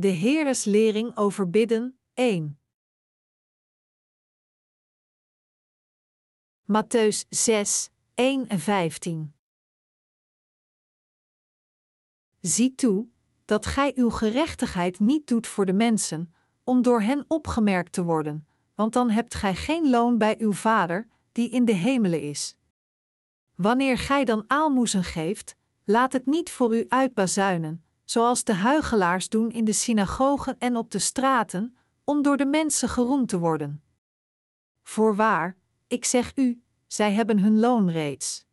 De Heeres lering over bidden 1. Matthäus 6, 1 en 15. Zie toe dat gij uw gerechtigheid niet doet voor de mensen, om door hen opgemerkt te worden, want dan hebt gij geen loon bij uw Vader, die in de hemelen is. Wanneer gij dan aalmoezen geeft, laat het niet voor u uitbazuinen, zoals de huigelaars doen in de synagogen en op de straten, om door de mensen geroemd te worden. Voorwaar, ik zeg u, zij hebben hun loon reeds.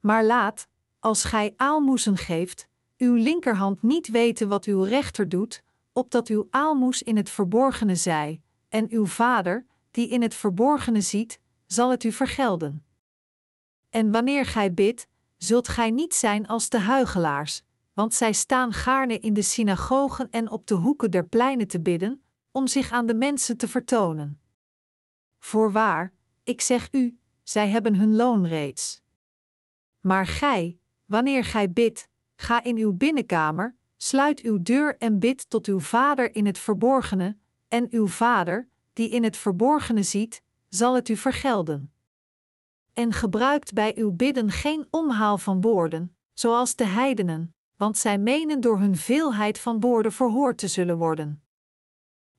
Maar laat, als gij aalmoezen geeft, uw linkerhand niet weten wat uw rechter doet, opdat uw aalmoes in het verborgene zij, en uw vader, die in het verborgene ziet, zal het u vergelden. En wanneer gij bidt, zult gij niet zijn als de huigelaars, want zij staan gaarne in de synagogen en op de hoeken der pleinen te bidden, om zich aan de mensen te vertonen. Voorwaar, ik zeg u, zij hebben hun loon reeds. Maar gij, wanneer gij bidt, ga in uw binnenkamer, sluit uw deur en bid tot uw Vader in het verborgene, en uw Vader, die in het verborgene ziet, zal het u vergelden. En gebruikt bij uw bidden geen omhaal van woorden, zoals de heidenen, want zij menen door hun veelheid van woorden verhoord te zullen worden.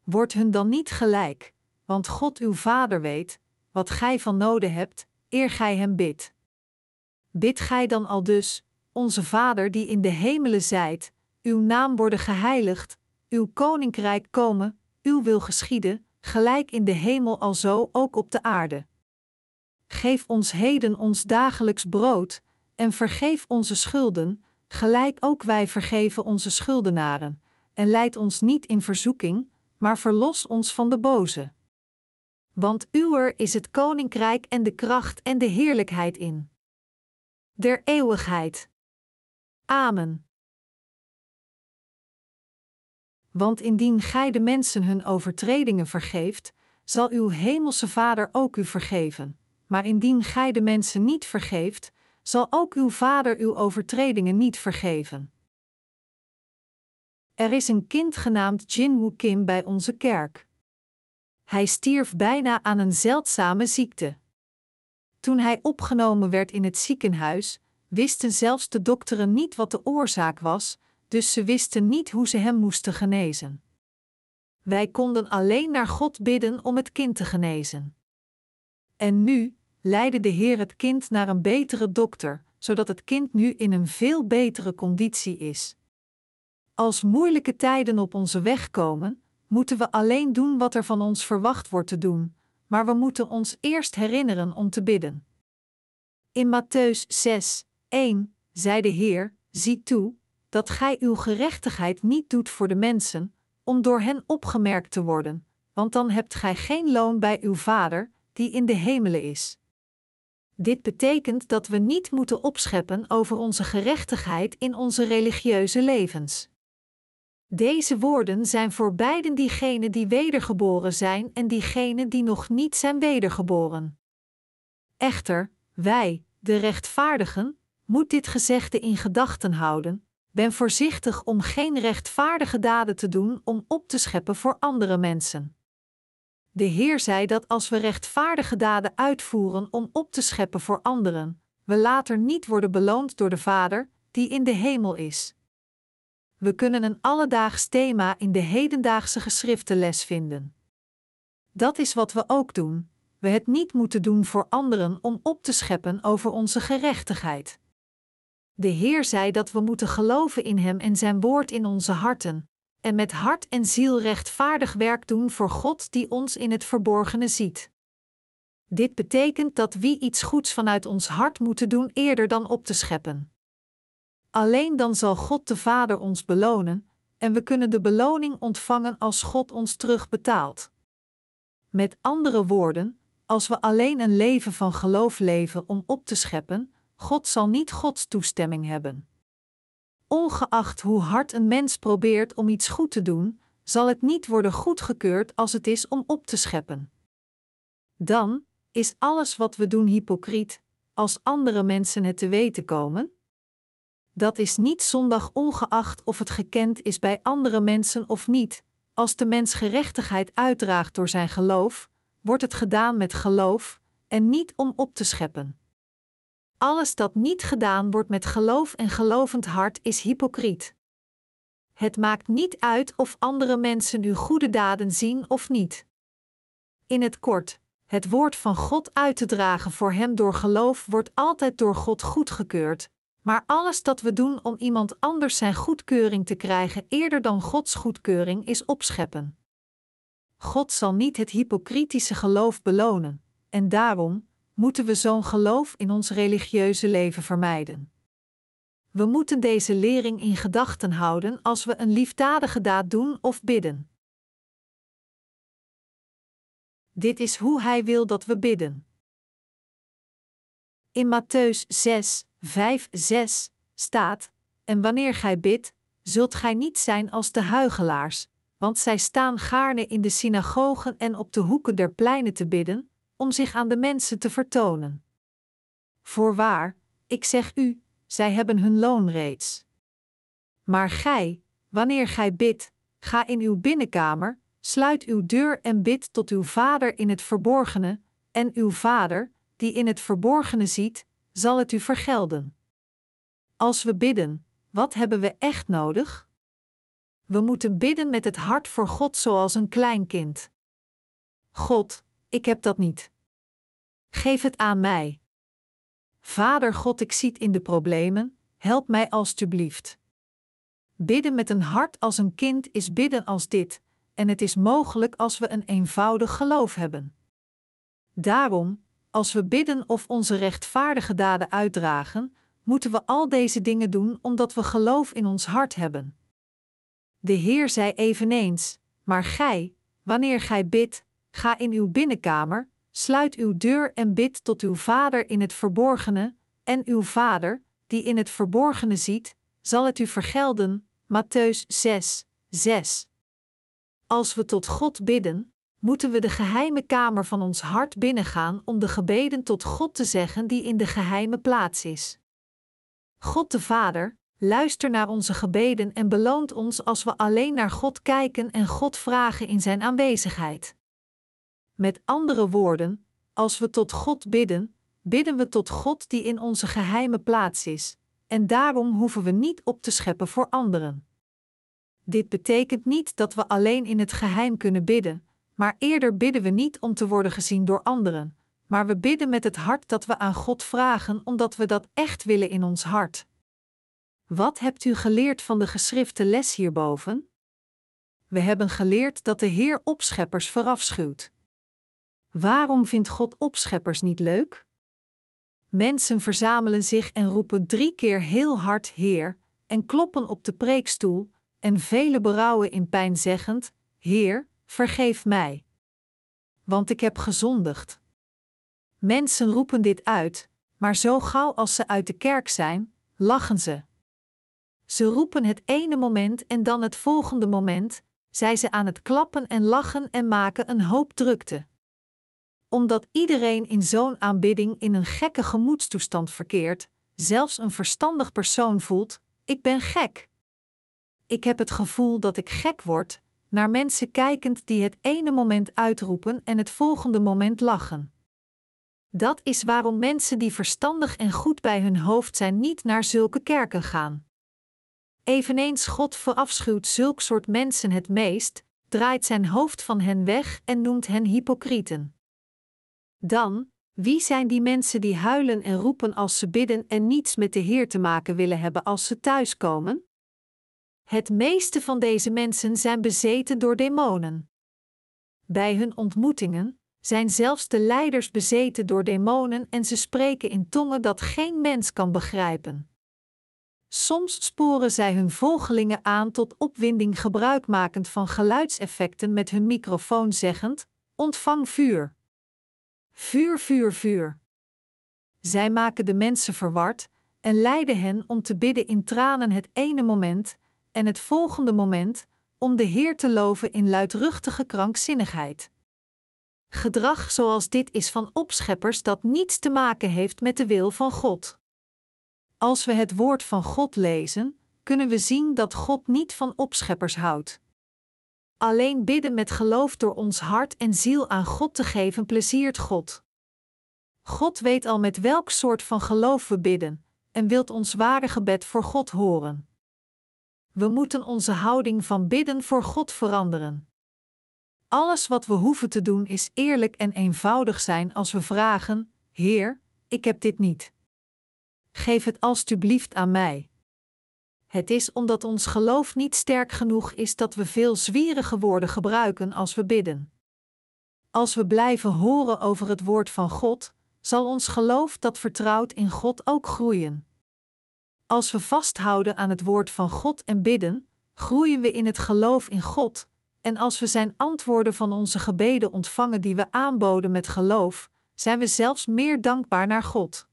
Word hun dan niet gelijk, want God uw Vader weet, wat gij van noden hebt, eer gij hem bidt. Bid gij dan al dus, onze Vader die in de hemelen zijt, uw naam worden geheiligd, uw koninkrijk komen, uw wil geschieden, gelijk in de hemel alzo ook op de aarde. Geef ons heden ons dagelijks brood, en vergeef onze schulden, gelijk ook wij vergeven onze schuldenaren, en leid ons niet in verzoeking, maar verlos ons van de boze. Want uwer is het koninkrijk en de kracht en de heerlijkheid in. Der eeuwigheid. Amen. Want indien gij de mensen hun overtredingen vergeeft, zal uw hemelse Vader ook u vergeven. Maar indien gij de mensen niet vergeeft, zal ook uw Vader uw overtredingen niet vergeven. Er is een kind genaamd Jinwoo Kim bij onze kerk. Hij stierf bijna aan een zeldzame ziekte. Toen hij opgenomen werd in het ziekenhuis, wisten zelfs de dokteren niet wat de oorzaak was, dus ze wisten niet hoe ze hem moesten genezen. Wij konden alleen naar God bidden om het kind te genezen. En nu leidde de Heer het kind naar een betere dokter, zodat het kind nu in een veel betere conditie is. Als moeilijke tijden op onze weg komen, moeten we alleen doen wat er van ons verwacht wordt te doen, maar we moeten ons eerst herinneren om te bidden. In Matthäus 6, 1 zei de Heer: Zie toe dat gij uw gerechtigheid niet doet voor de mensen, om door hen opgemerkt te worden, want dan hebt gij geen loon bij uw Vader, die in de hemelen is. Dit betekent dat we niet moeten opscheppen over onze gerechtigheid in onze religieuze levens. Deze woorden zijn voor beiden diegenen die wedergeboren zijn en diegenen die nog niet zijn wedergeboren. Echter, wij, de rechtvaardigen, moet dit gezegde in gedachten houden. Ben voorzichtig om geen rechtvaardige daden te doen om op te scheppen voor andere mensen. De Heer zei dat als we rechtvaardige daden uitvoeren om op te scheppen voor anderen, we later niet worden beloond door de Vader, die in de hemel is. We kunnen een alledaags thema in de hedendaagse geschriftenles vinden. Dat is wat we ook doen. We het niet moeten doen voor anderen om op te scheppen over onze gerechtigheid. De Heer zei dat we moeten geloven in Hem en Zijn woord in onze harten, en met hart en ziel rechtvaardig werk doen voor God die ons in het verborgene ziet. Dit betekent dat wie iets goeds vanuit ons hart moeten doen eerder dan op te scheppen. Alleen dan zal God de Vader ons belonen, en we kunnen de beloning ontvangen als God ons terugbetaalt. Met andere woorden, als we alleen een leven van geloof leven om op te scheppen, God zal niet Gods toestemming hebben. Ongeacht hoe hard een mens probeert om iets goed te doen, zal het niet worden goedgekeurd als het is om op te scheppen. Dan is alles wat we doen hypocriet, als andere mensen het te weten komen? Dat is niet zondag ongeacht of het gekend is bij andere mensen of niet. Als de mens gerechtigheid uitdraagt door zijn geloof, wordt het gedaan met geloof en niet om op te scheppen. Alles dat niet gedaan wordt met geloof en gelovend hart is hypocriet. Het maakt niet uit of andere mensen uw goede daden zien of niet. In het kort, het woord van God uit te dragen voor hem door geloof wordt altijd door God goedgekeurd, maar alles dat we doen om iemand anders zijn goedkeuring te krijgen eerder dan Gods goedkeuring is opscheppen. God zal niet het hypocritische geloof belonen, en daarom moeten we zo'n geloof in ons religieuze leven vermijden. We moeten deze lering in gedachten houden als we een liefdadige daad doen of bidden. Dit is hoe Hij wil dat we bidden. In Matthäus 6, 5, 6 staat: En wanneer gij bidt, zult gij niet zijn als de huigelaars, want zij staan gaarne in de synagogen en op de hoeken der pleinen te bidden, om zich aan de mensen te vertonen. Voorwaar, ik zeg u, zij hebben hun loon reeds. Maar gij, wanneer gij bidt, ga in uw binnenkamer, sluit uw deur en bid tot uw Vader in het verborgene, en uw Vader, die in het verborgene ziet, zal het u vergelden. Als we bidden, wat hebben we echt nodig? We moeten bidden met het hart voor God zoals een klein kind. God, ik heb dat niet. Geef het aan mij. Vader God, ik ziet in de problemen, help mij alstublieft. Bidden met een hart als een kind is bidden als dit, en het is mogelijk als we een eenvoudig geloof hebben. Daarom, als we bidden of onze rechtvaardige daden uitdragen, moeten we al deze dingen doen omdat we geloof in ons hart hebben. De Heer zei eveneens: Maar gij, wanneer gij bidt, ga in uw binnenkamer, sluit uw deur en bid tot uw Vader in het verborgene, en uw Vader, die in het verborgene ziet, zal het u vergelden. Matthäus 6, 6. Als we tot God bidden, moeten we de geheime kamer van ons hart binnengaan om de gebeden tot God te zeggen die in de geheime plaats is. God de Vader, luister naar onze gebeden en beloont ons als we alleen naar God kijken en God vragen in Zijn aanwezigheid. Met andere woorden, als we tot God bidden, bidden we tot God die in onze geheime plaats is, en daarom hoeven we niet op te scheppen voor anderen. Dit betekent niet dat we alleen in het geheim kunnen bidden, maar eerder bidden we niet om te worden gezien door anderen, maar we bidden met het hart dat we aan God vragen omdat we dat echt willen in ons hart. Wat hebt u geleerd van de geschrifte les hierboven? We hebben geleerd dat de Heer opscheppers verafschuwt. Waarom vindt God opscheppers niet leuk? Mensen verzamelen zich en roepen drie keer heel hard Heer, en kloppen op de preekstoel, en vele berouwen in pijn zeggend: Heer, vergeef mij. Want ik heb gezondigd. Mensen roepen dit uit, maar zo gauw als ze uit de kerk zijn, lachen ze. Ze roepen het ene moment en dan het volgende moment, zijn ze aan het klappen en lachen en maken een hoop drukte. Omdat iedereen in zo'n aanbidding in een gekke gemoedstoestand verkeert, zelfs een verstandig persoon voelt: ik ben gek. Ik heb het gevoel dat ik gek word, naar mensen kijkend die het ene moment uitroepen en het volgende moment lachen. Dat is waarom mensen die verstandig en goed bij hun hoofd zijn niet naar zulke kerken gaan. Eveneens God verafschuwt zulk soort mensen het meest, draait zijn hoofd van hen weg en noemt hen hypocrieten. Dan, wie zijn die mensen die huilen en roepen als ze bidden en niets met de Heer te maken willen hebben als ze thuiskomen? Het meeste van deze mensen zijn bezeten door demonen. Bij hun ontmoetingen zijn zelfs de leiders bezeten door demonen en ze spreken in tongen dat geen mens kan begrijpen. Soms sporen zij hun volgelingen aan tot opwinding gebruikmakend van geluidseffecten met hun microfoon zeggend: Ontvang vuur. Vuur, vuur, vuur. Zij maken de mensen verward en leiden hen om te bidden in tranen het ene moment en het volgende moment om de Heer te loven in luidruchtige krankzinnigheid. Gedrag zoals dit is van opscheppers dat niets te maken heeft met de wil van God. Als we het woord van God lezen, kunnen we zien dat God niet van opscheppers houdt. Alleen bidden met geloof door ons hart en ziel aan God te geven pleziert God. God weet al met welk soort van geloof we bidden en wilt ons ware gebed voor God horen. We moeten onze houding van bidden voor God veranderen. Alles wat we hoeven te doen is eerlijk en eenvoudig zijn als we vragen: Heer, ik heb dit niet. Geef het alstublieft aan mij. Het is omdat ons geloof niet sterk genoeg is dat we veel zwierige woorden gebruiken als we bidden. Als we blijven horen over het woord van God, zal ons geloof dat vertrouwt in God ook groeien. Als we vasthouden aan het woord van God en bidden, groeien we in het geloof in God, en als we Zijn antwoorden van onze gebeden ontvangen die we aanboden met geloof, zijn we zelfs meer dankbaar naar God.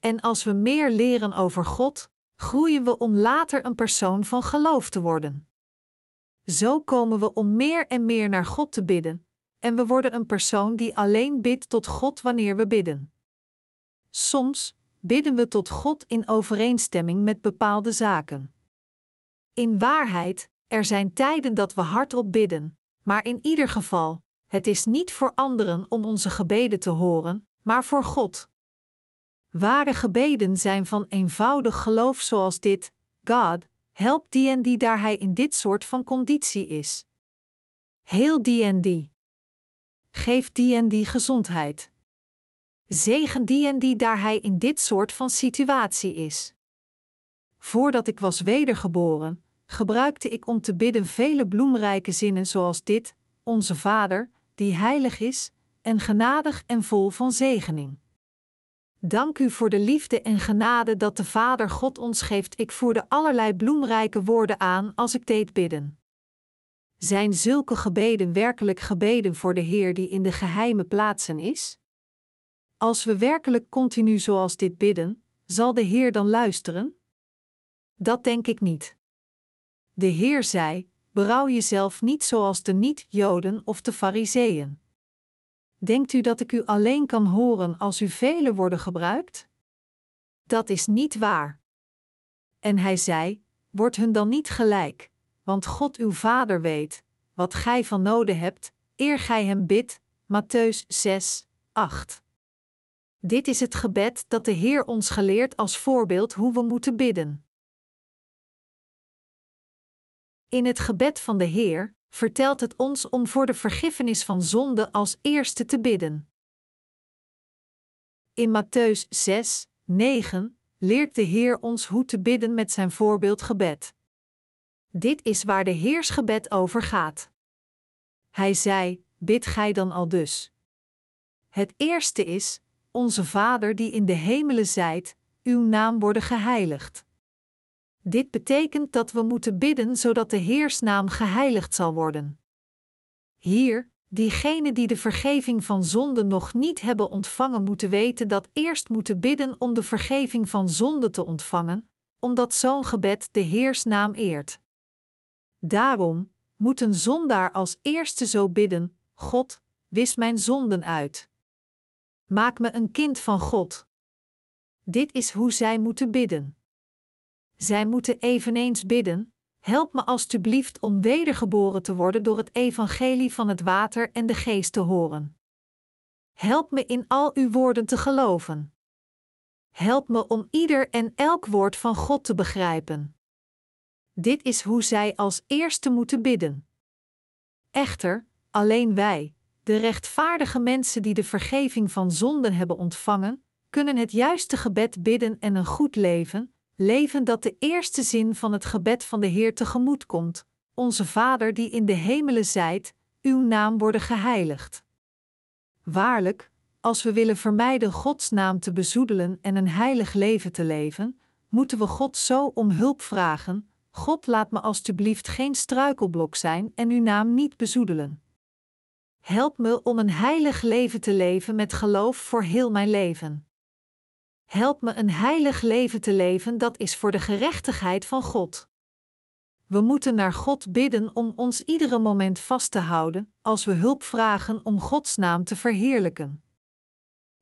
En als we meer leren over God, groeien we om later een persoon van geloof te worden. Zo komen we om meer en meer naar God te bidden, en we worden een persoon die alleen bidt tot God wanneer we bidden. Soms bidden we tot God in overeenstemming met bepaalde zaken. In waarheid, er zijn tijden dat we hardop bidden, maar in ieder geval, het is niet voor anderen om onze gebeden te horen, maar voor God. Ware gebeden zijn van eenvoudig geloof zoals dit: God, help die en die daar hij in dit soort van conditie is. Heel die en die. Geef die en die gezondheid. Zegen die en die daar hij in dit soort van situatie is. Voordat ik was wedergeboren, gebruikte ik om te bidden vele bloemrijke zinnen zoals dit: Onze Vader, die heilig is, en genadig en vol van zegening. Dank u voor de liefde en genade dat de Vader God ons geeft. Ik voerde allerlei bloemrijke woorden aan als ik deed bidden. Zijn zulke gebeden werkelijk gebeden voor de Heer die in de geheime plaatsen is? Als we werkelijk continu zoals dit bidden, zal de Heer dan luisteren? Dat denk ik niet. De Heer zei: Berouw jezelf niet zoals de niet-Joden of de Fariseeën. Denkt u dat ik u alleen kan horen als u vele woorden gebruikt? Dat is niet waar. En hij zei: Word hun dan niet gelijk, want God uw Vader weet wat gij van noden hebt, eer gij hem bidt. Matthäus 6, 8. Dit is het gebed dat de Heer ons geleerd als voorbeeld hoe we moeten bidden. In het gebed van de Heer vertelt het ons om voor de vergiffenis van zonde als eerste te bidden. In Matthäus 6, 9 leert de Heer ons hoe te bidden met zijn voorbeeldgebed. Dit is waar de Heersgebed over gaat. Hij zei: Bid gij dan al dus. Het eerste is: Onze Vader die in de hemelen zijt, uw naam worden geheiligd. Dit betekent dat we moeten bidden zodat de Heersnaam geheiligd zal worden. Hier, diegenen die de vergeving van zonden nog niet hebben ontvangen, moeten weten dat eerst moeten bidden om de vergeving van zonde te ontvangen, omdat zo'n gebed de Heersnaam eert. Daarom moet een zondaar als eerste zo bidden: God, wis mijn zonden uit. Maak me een kind van God. Dit is hoe zij moeten bidden. Zij moeten eveneens bidden: Help me alstublieft om wedergeboren te worden door het evangelie van het water en de geest te horen. Help me in al uw woorden te geloven. Help me om ieder en elk woord van God te begrijpen. Dit is hoe zij als eerste moeten bidden. Echter, alleen wij, de rechtvaardige mensen die de vergeving van zonden hebben ontvangen, kunnen het juiste gebed bidden en een goed leven, leven dat de eerste zin van het gebed van de Heer tegemoet komt: Onze Vader die in de hemelen zijt, uw naam worden geheiligd. Waarlijk, als we willen vermijden Gods naam te bezoedelen en een heilig leven te leven, moeten we God zo om hulp vragen: God laat me alstublieft geen struikelblok zijn en uw naam niet bezoedelen. Help me om een heilig leven te leven met geloof voor heel mijn leven. Help me een heilig leven te leven dat is voor de gerechtigheid van God. We moeten naar God bidden om ons iedere moment vast te houden als we hulp vragen om Gods naam te verheerlijken.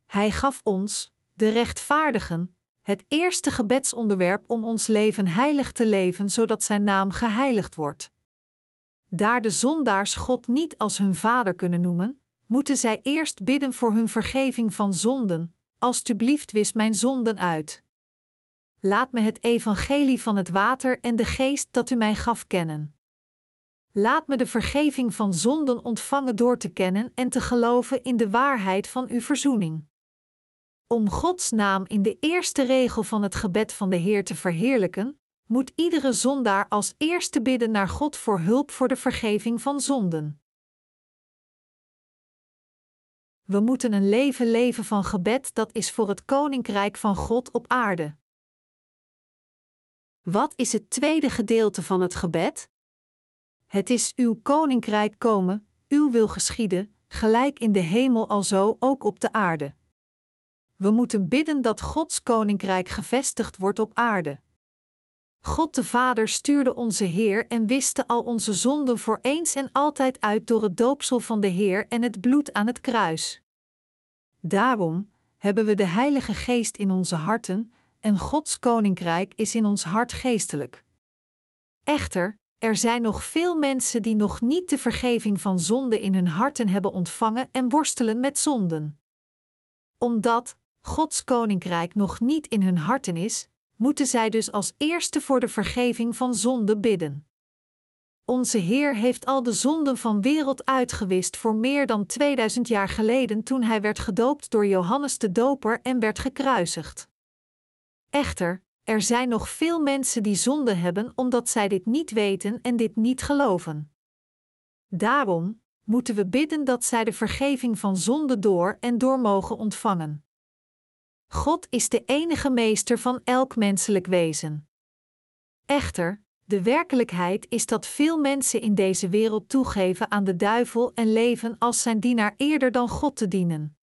Hij gaf ons, de rechtvaardigen, Het eerste gebedsonderwerp om ons leven heilig te leven, zodat Zijn naam geheiligd wordt. Daar de zondaars God niet als hun vader kunnen noemen, moeten zij eerst bidden voor hun vergeving van zonden. Alsjeblieft, wis mijn zonden uit. Laat me het evangelie van het water en de geest dat u mij gaf kennen. Laat me de vergeving van zonden ontvangen door te kennen en te geloven in de waarheid van uw verzoening. Om Gods naam in de eerste regel van het gebed van de Heer te verheerlijken, moet iedere zondaar als eerste bidden naar God voor hulp voor de vergeving van zonden. We moeten een leven leven van gebed dat is voor het koninkrijk van God op aarde. Wat is het tweede gedeelte van het gebed? Het is uw koninkrijk komen, uw wil geschieden, gelijk in de hemel alzo ook op de aarde. We moeten bidden dat Gods koninkrijk gevestigd wordt op aarde. God de Vader stuurde onze Heer en wiste al onze zonden voor eens en altijd uit door het doopsel van de Heer en het bloed aan het kruis. Daarom hebben we de Heilige Geest in onze harten, en Gods koninkrijk is in ons hart geestelijk. Echter, er zijn nog veel mensen die nog niet de vergeving van zonde in hun harten hebben ontvangen en worstelen met zonden. Omdat Gods koninkrijk nog niet in hun harten is, moeten zij dus als eerste voor de vergeving van zonde bidden. Onze Heer heeft al de zonden van wereld uitgewist voor meer dan 2000 jaar geleden toen hij werd gedoopt door Johannes de Doper en werd gekruisigd. Echter, er zijn nog veel mensen die zonde hebben omdat zij dit niet weten en dit niet geloven. Daarom moeten we bidden dat zij de vergeving van zonde door en door mogen ontvangen. God is de enige meester van elk menselijk wezen. Echter, de werkelijkheid is dat veel mensen in deze wereld toegeven aan de duivel en leven als zijn dienaar eerder dan God te dienen.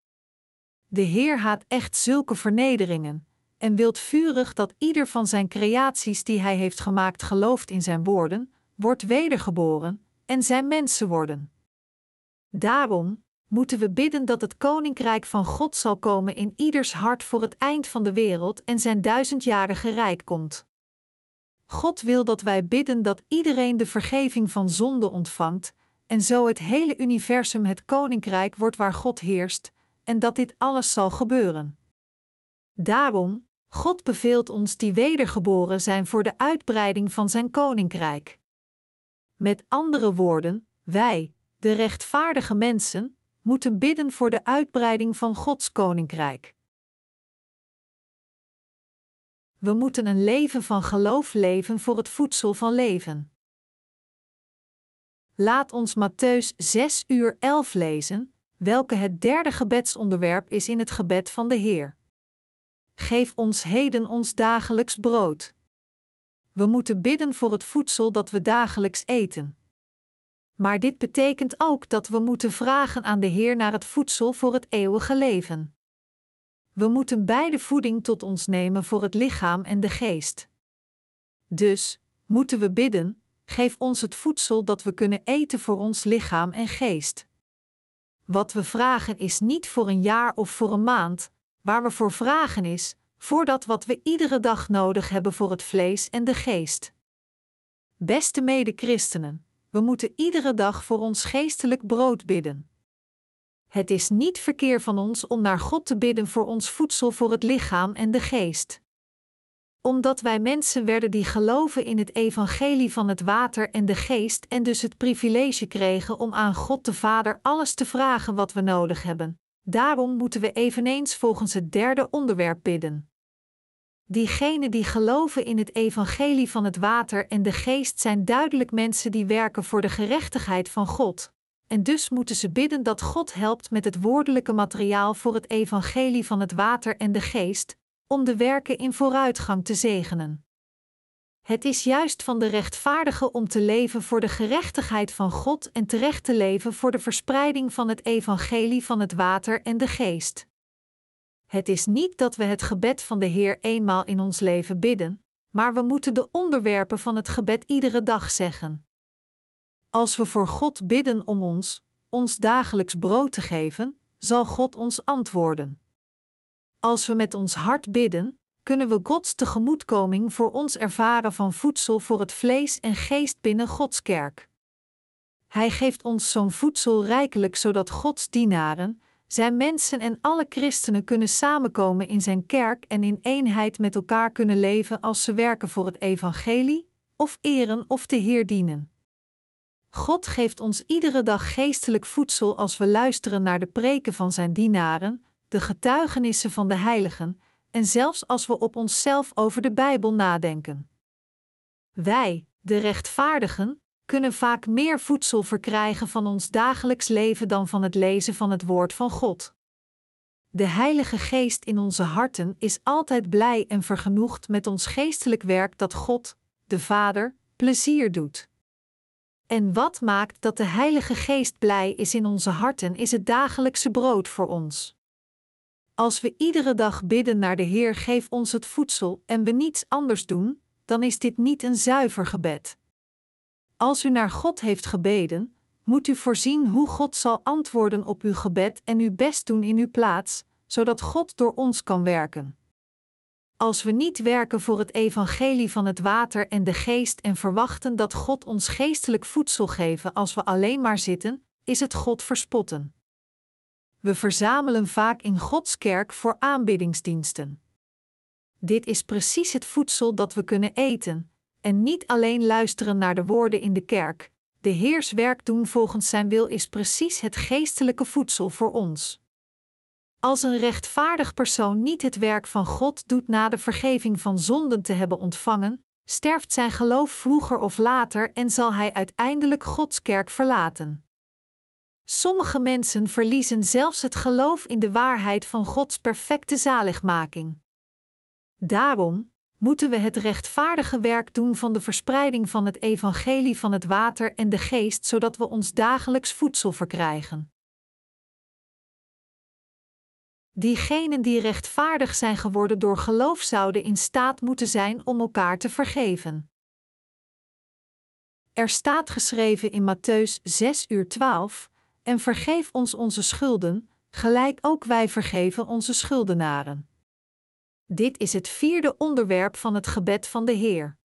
De Heer haat echt zulke vernederingen en wilt vurig dat ieder van zijn creaties die hij heeft gemaakt gelooft in zijn woorden, wordt wedergeboren en zijn mensen worden. Daarom moeten we bidden dat het koninkrijk van God zal komen in ieders hart voor het eind van de wereld en zijn duizendjarige rijk komt. God wil dat wij bidden dat iedereen de vergeving van zonde ontvangt, en zo het hele universum het koninkrijk wordt waar God heerst, en dat dit alles zal gebeuren. Daarom, God beveelt ons die wedergeboren zijn voor de uitbreiding van zijn koninkrijk. Met andere woorden, wij, de rechtvaardige mensen, moeten bidden voor de uitbreiding van Gods koninkrijk. We moeten een leven van geloof leven voor het voedsel van leven. Laat ons Matthäus 6 uur 11 lezen, welke het derde gebedsonderwerp is in het gebed van de Heer. Geef ons heden ons dagelijks brood. We moeten bidden voor het voedsel dat we dagelijks eten. Maar dit betekent ook dat we moeten vragen aan de Heer naar het voedsel voor het eeuwige leven. We moeten beide voeding tot ons nemen voor het lichaam en de geest. Dus moeten we bidden: geef ons het voedsel dat we kunnen eten voor ons lichaam en geest. Wat we vragen is niet voor een jaar of voor een maand, waar we voor vragen is, voordat wat we iedere dag nodig hebben voor het vlees en de geest. Beste mede-christenen, we moeten iedere dag voor ons geestelijk brood bidden. Het is niet verkeer van ons om naar God te bidden voor ons voedsel voor het lichaam en de geest. Omdat wij mensen werden die geloven in het evangelie van het water en de geest en dus het privilege kregen om aan God de Vader alles te vragen wat we nodig hebben. Daarom moeten we eveneens volgens het derde onderwerp bidden. Diegenen die geloven in het evangelie van het water en de geest zijn duidelijk mensen die werken voor de gerechtigheid van God. En dus moeten ze bidden dat God helpt met het woordelijke materiaal voor het evangelie van het water en de geest, om de werken in vooruitgang te zegenen. Het is juist van de rechtvaardige om te leven voor de gerechtigheid van God en terecht te leven voor de verspreiding van het evangelie van het water en de geest. Het is niet dat we het gebed van de Heer eenmaal in ons leven bidden, maar we moeten de onderwerpen van het gebed iedere dag zeggen. Als we voor God bidden om ons, ons dagelijks brood te geven, zal God ons antwoorden. Als we met ons hart bidden, kunnen we Gods tegemoetkoming voor ons ervaren van voedsel voor het vlees en geest binnen Gods kerk. Hij geeft ons zo'n voedsel rijkelijk zodat Gods dienaren, zijn mensen en alle christenen kunnen samenkomen in zijn kerk en in eenheid met elkaar kunnen leven als ze werken voor het evangelie, of eren of de Heer dienen. God geeft ons iedere dag geestelijk voedsel als we luisteren naar de preken van zijn dienaren, de getuigenissen van de heiligen, en zelfs als we op onszelf over de Bijbel nadenken. Wij, de rechtvaardigen, kunnen vaak meer voedsel verkrijgen van ons dagelijks leven dan van het lezen van het woord van God. De Heilige Geest in onze harten is altijd blij en vergenoegd met ons geestelijk werk dat God, de Vader, plezier doet. En wat maakt dat de Heilige Geest blij is in onze harten, is het dagelijkse brood voor ons. Als we iedere dag bidden naar de Heer, geef ons het voedsel en we niets anders doen, dan is dit niet een zuiver gebed. Als u naar God heeft gebeden, moet u voorzien hoe God zal antwoorden op uw gebed en uw best doen in uw plaats, zodat God door ons kan werken. Als we niet werken voor het evangelie van het water en de geest en verwachten dat God ons geestelijk voedsel geven als we alleen maar zitten, is het God verspotten. We verzamelen vaak in Gods kerk voor aanbiddingsdiensten. Dit is precies het voedsel dat we kunnen eten, en niet alleen luisteren naar de woorden in de kerk. De Heers werk doen volgens Zijn wil is precies het geestelijke voedsel voor ons. Als een rechtvaardig persoon niet het werk van God doet na de vergeving van zonden te hebben ontvangen, sterft zijn geloof vroeger of later en zal hij uiteindelijk Gods kerk verlaten. Sommige mensen verliezen zelfs het geloof in de waarheid van Gods perfecte zaligmaking. Daarom, moeten we het rechtvaardige werk doen van de verspreiding van het evangelie van het water en de geest, zodat we ons dagelijks voedsel verkrijgen. Diegenen die rechtvaardig zijn geworden door geloof zouden in staat moeten zijn om elkaar te vergeven. Er staat geschreven in Matthäus 6 uur 12: En vergeef ons onze schulden, gelijk ook wij vergeven onze schuldenaren. Dit is het vierde onderwerp van het gebed van de Heer.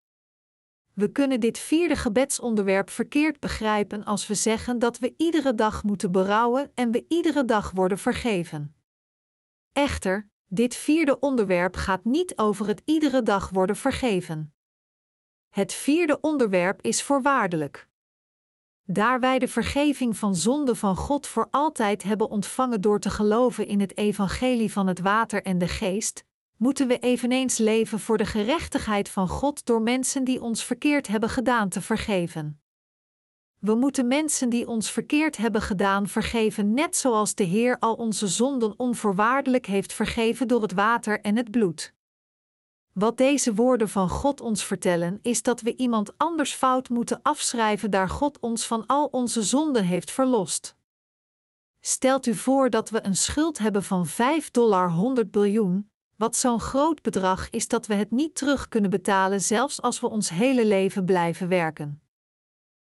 We kunnen dit vierde gebedsonderwerp verkeerd begrijpen als we zeggen dat we iedere dag moeten berouwen en we iedere dag worden vergeven. Echter, dit vierde onderwerp gaat niet over het iedere dag worden vergeven. Het vierde onderwerp is voorwaardelijk. Daar wij de vergeving van zonde van God voor altijd hebben ontvangen door te geloven in het evangelie van het water en de geest, moeten we eveneens leven voor de gerechtigheid van God door mensen die ons verkeerd hebben gedaan te vergeven. We moeten mensen die ons verkeerd hebben gedaan vergeven, net zoals de Heer al onze zonden onvoorwaardelijk heeft vergeven door het water en het bloed. Wat deze woorden van God ons vertellen, is dat we iemand anders fout moeten afschrijven daar God ons van al onze zonden heeft verlost. Stelt u voor dat we een schuld hebben van 5 dollar 100 biljoen, wat zo'n groot bedrag is dat we het niet terug kunnen betalen, zelfs als we ons hele leven blijven werken.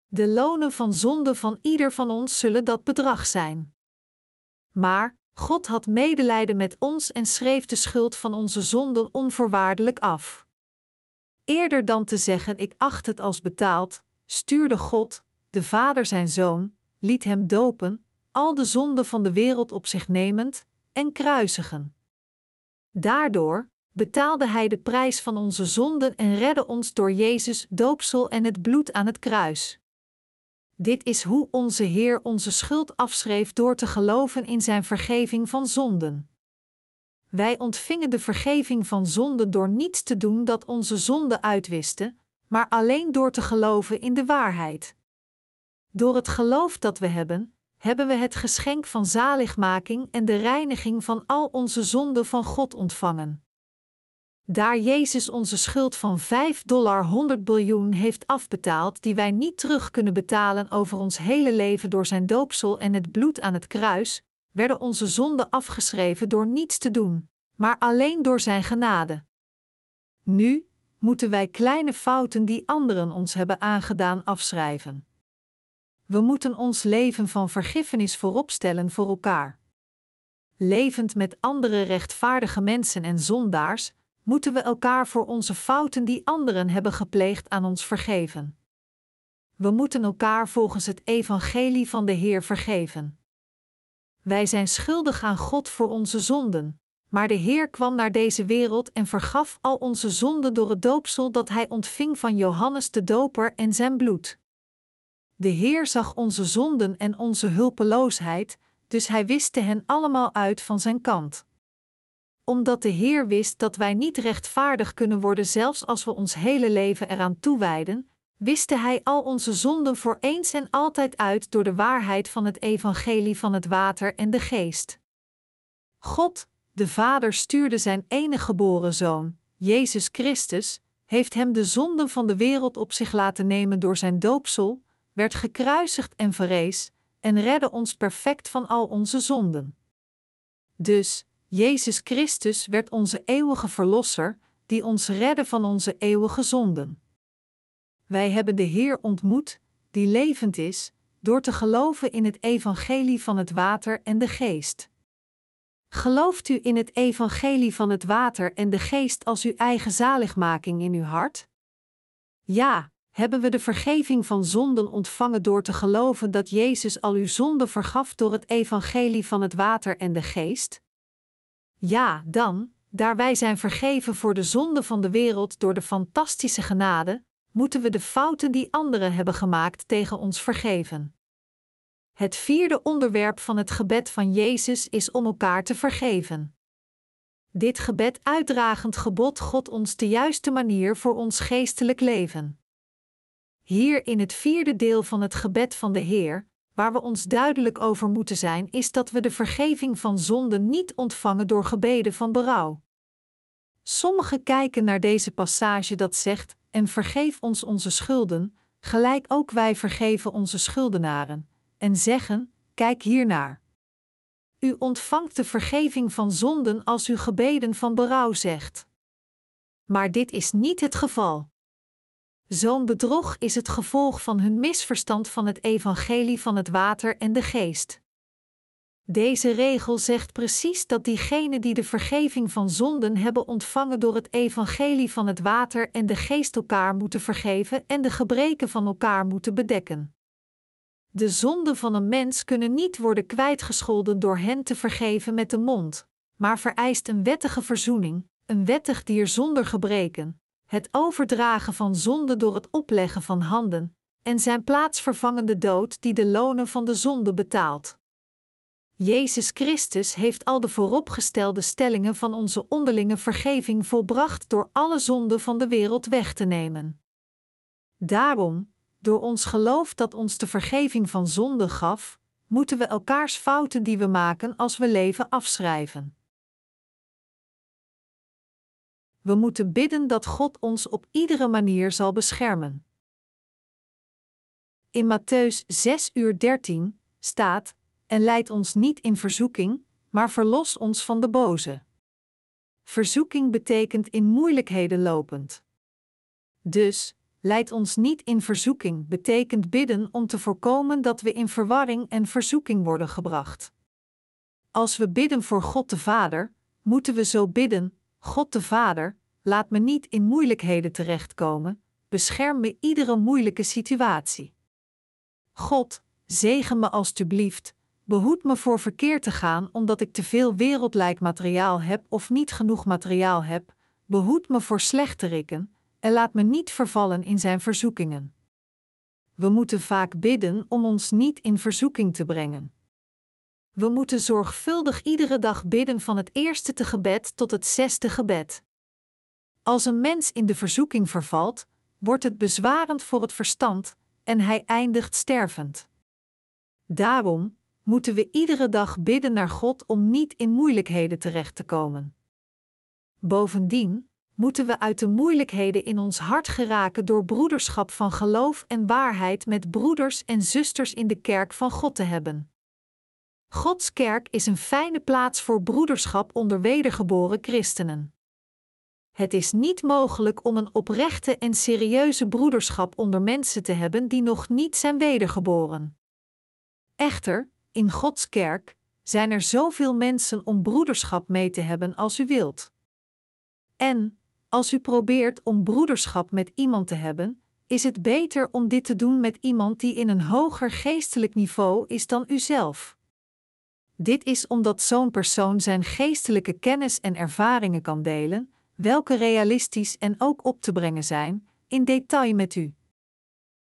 De lonen van zonde van ieder van ons zullen dat bedrag zijn. Maar God had medelijden met ons en schreef de schuld van onze zonden onvoorwaardelijk af. Eerder dan te zeggen: Ik acht het als betaald, stuurde God, de Vader zijn zoon, liet hem dopen, al de zonden van de wereld op zich nemend, en kruisigen. Daardoor betaalde Hij de prijs van onze zonden en redde ons door Jezus doopsel en het bloed aan het kruis. Dit is hoe onze Heer onze schuld afschreef door te geloven in Zijn vergeving van zonden. Wij ontvingen de vergeving van zonden door niets te doen dat onze zonden uitwiste, maar alleen door te geloven in de waarheid. Door het geloof dat we hebben, hebben we het geschenk van zaligmaking en de reiniging van al onze zonden van God ontvangen. Daar Jezus onze schuld van 5 dollar 100 biljoen heeft afbetaald, die wij niet terug kunnen betalen over ons hele leven door zijn doopsel en het bloed aan het kruis, werden onze zonden afgeschreven door niets te doen, maar alleen door zijn genade. Nu moeten wij kleine fouten die anderen ons hebben aangedaan afschrijven. We moeten ons leven van vergiffenis vooropstellen voor elkaar. Levend met andere rechtvaardige mensen en zondaars, moeten we elkaar voor onze fouten die anderen hebben gepleegd aan ons vergeven. We moeten elkaar volgens het evangelie van de Heer vergeven. Wij zijn schuldig aan God voor onze zonden, maar de Heer kwam naar deze wereld en vergaf al onze zonden door het doopsel dat hij ontving van Johannes de Doper en zijn bloed. De Heer zag onze zonden en onze hulpeloosheid, dus hij wiste hen allemaal uit van zijn kant. Omdat de Heer wist dat wij niet rechtvaardig kunnen worden, zelfs als we ons hele leven eraan toewijden, wiste hij al onze zonden voor eens en altijd uit door de waarheid van het evangelie van het water en de geest. God, de Vader stuurde zijn enige geboren zoon, Jezus Christus, heeft hem de zonden van de wereld op zich laten nemen door zijn doopsel, werd gekruisigd en verrees, en redde ons perfect van al onze zonden. Dus, Jezus Christus werd onze eeuwige Verlosser, die ons redde van onze eeuwige zonden. Wij hebben de Heer ontmoet, die levend is, door te geloven in het evangelie van het water en de geest. Gelooft u in het evangelie van het water en de geest als uw eigen zaligmaking in uw hart? Ja, hebben we de vergeving van zonden ontvangen door te geloven dat Jezus al uw zonden vergaf door het evangelie van het water en de geest? Ja, dan, daar wij zijn vergeven voor de zonde van de wereld door de fantastische genade, moeten we de fouten die anderen hebben gemaakt tegen ons vergeven. Het vierde onderwerp van het gebed van Jezus is om elkaar te vergeven. Dit gebed uitdragend gebod God ons de juiste manier voor ons geestelijk leven. Hier in het vierde deel van het gebed van de Heer, waar we ons duidelijk over moeten zijn, is dat we de vergeving van zonden niet ontvangen door gebeden van berouw. Sommigen kijken naar deze passage dat zegt: En vergeef ons onze schulden, gelijk ook wij vergeven onze schuldenaren, en zeggen: Kijk hiernaar. U ontvangt de vergeving van zonden als u gebeden van berouw zegt. Maar dit is niet het geval. Zo'n bedrog is het gevolg van hun misverstand van het evangelie van het water en de geest. Deze regel zegt precies dat diegenen die de vergeving van zonden hebben ontvangen door het evangelie van het water en de geest elkaar moeten vergeven en de gebreken van elkaar moeten bedekken. De zonden van een mens kunnen niet worden kwijtgescholden door hen te vergeven met de mond, maar vereist een wettige verzoening, een wettig dier zonder gebreken, het overdragen van zonde door het opleggen van handen, en zijn plaatsvervangende dood die de lonen van de zonde betaalt. Jezus Christus heeft al de vooropgestelde stellingen van onze onderlinge vergeving volbracht door alle zonden van de wereld weg te nemen. Daarom, door ons geloof dat ons de vergeving van zonde gaf, moeten we elkaars fouten die we maken als we leven afschrijven. We moeten bidden dat God ons op iedere manier zal beschermen. In Matthäus 6 uur 13 staat: En leid ons niet in verzoeking, maar verlos ons van de boze. Verzoeking betekent in moeilijkheden lopend. Dus, leid ons niet in verzoeking betekent bidden om te voorkomen dat we in verwarring en verzoeking worden gebracht. Als we bidden voor God de Vader, moeten we zo bidden: God de Vader, laat me niet in moeilijkheden terechtkomen, bescherm me iedere moeilijke situatie. God, zegen me alstublieft, behoed me voor verkeerd te gaan omdat ik te veel wereldlijk materiaal heb of niet genoeg materiaal heb, behoed me voor slechterikken, en laat me niet vervallen in zijn verzoekingen. We moeten vaak bidden om ons niet in verzoeking te brengen. We moeten zorgvuldig iedere dag bidden van het eerste te gebed tot het zesde gebed. Als een mens in de verzoeking vervalt, wordt het bezwarend voor het verstand en hij eindigt stervend. Daarom moeten we iedere dag bidden naar God om niet in moeilijkheden terecht te komen. Bovendien moeten we uit de moeilijkheden in ons hart geraken door broederschap van geloof en waarheid met broeders en zusters in de kerk van God te hebben. Gods kerk is een fijne plaats voor broederschap onder wedergeboren christenen. Het is niet mogelijk om een oprechte en serieuze broederschap onder mensen te hebben die nog niet zijn wedergeboren. Echter, in Gods kerk zijn er zoveel mensen om broederschap mee te hebben als u wilt. En, als u probeert om broederschap met iemand te hebben, is het beter om dit te doen met iemand die in een hoger geestelijk niveau is dan uzelf. Dit is omdat zo'n persoon zijn geestelijke kennis en ervaringen kan delen, welke realistisch en ook op te brengen zijn, in detail met u.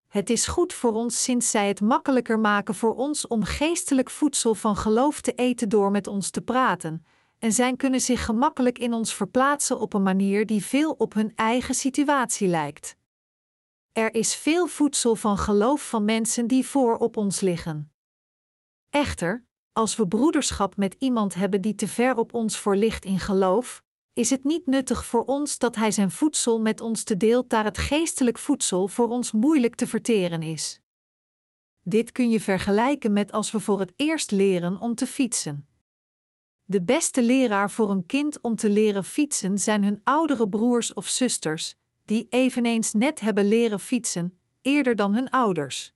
Het is goed voor ons sinds zij het makkelijker maken voor ons om geestelijk voedsel van geloof te eten door met ons te praten, en zij kunnen zich gemakkelijk in ons verplaatsen op een manier die veel op hun eigen situatie lijkt. Er is veel voedsel van geloof van mensen die voor op ons liggen. Echter, als we broederschap met iemand hebben die te ver op ons voor ligt in geloof, is het niet nuttig voor ons dat hij zijn voedsel met ons te deelt daar het geestelijk voedsel voor ons moeilijk te verteren is. Dit kun je vergelijken met als we voor het eerst leren om te fietsen. De beste leraar voor een kind om te leren fietsen zijn hun oudere broers of zusters, die eveneens net hebben leren fietsen, eerder dan hun ouders.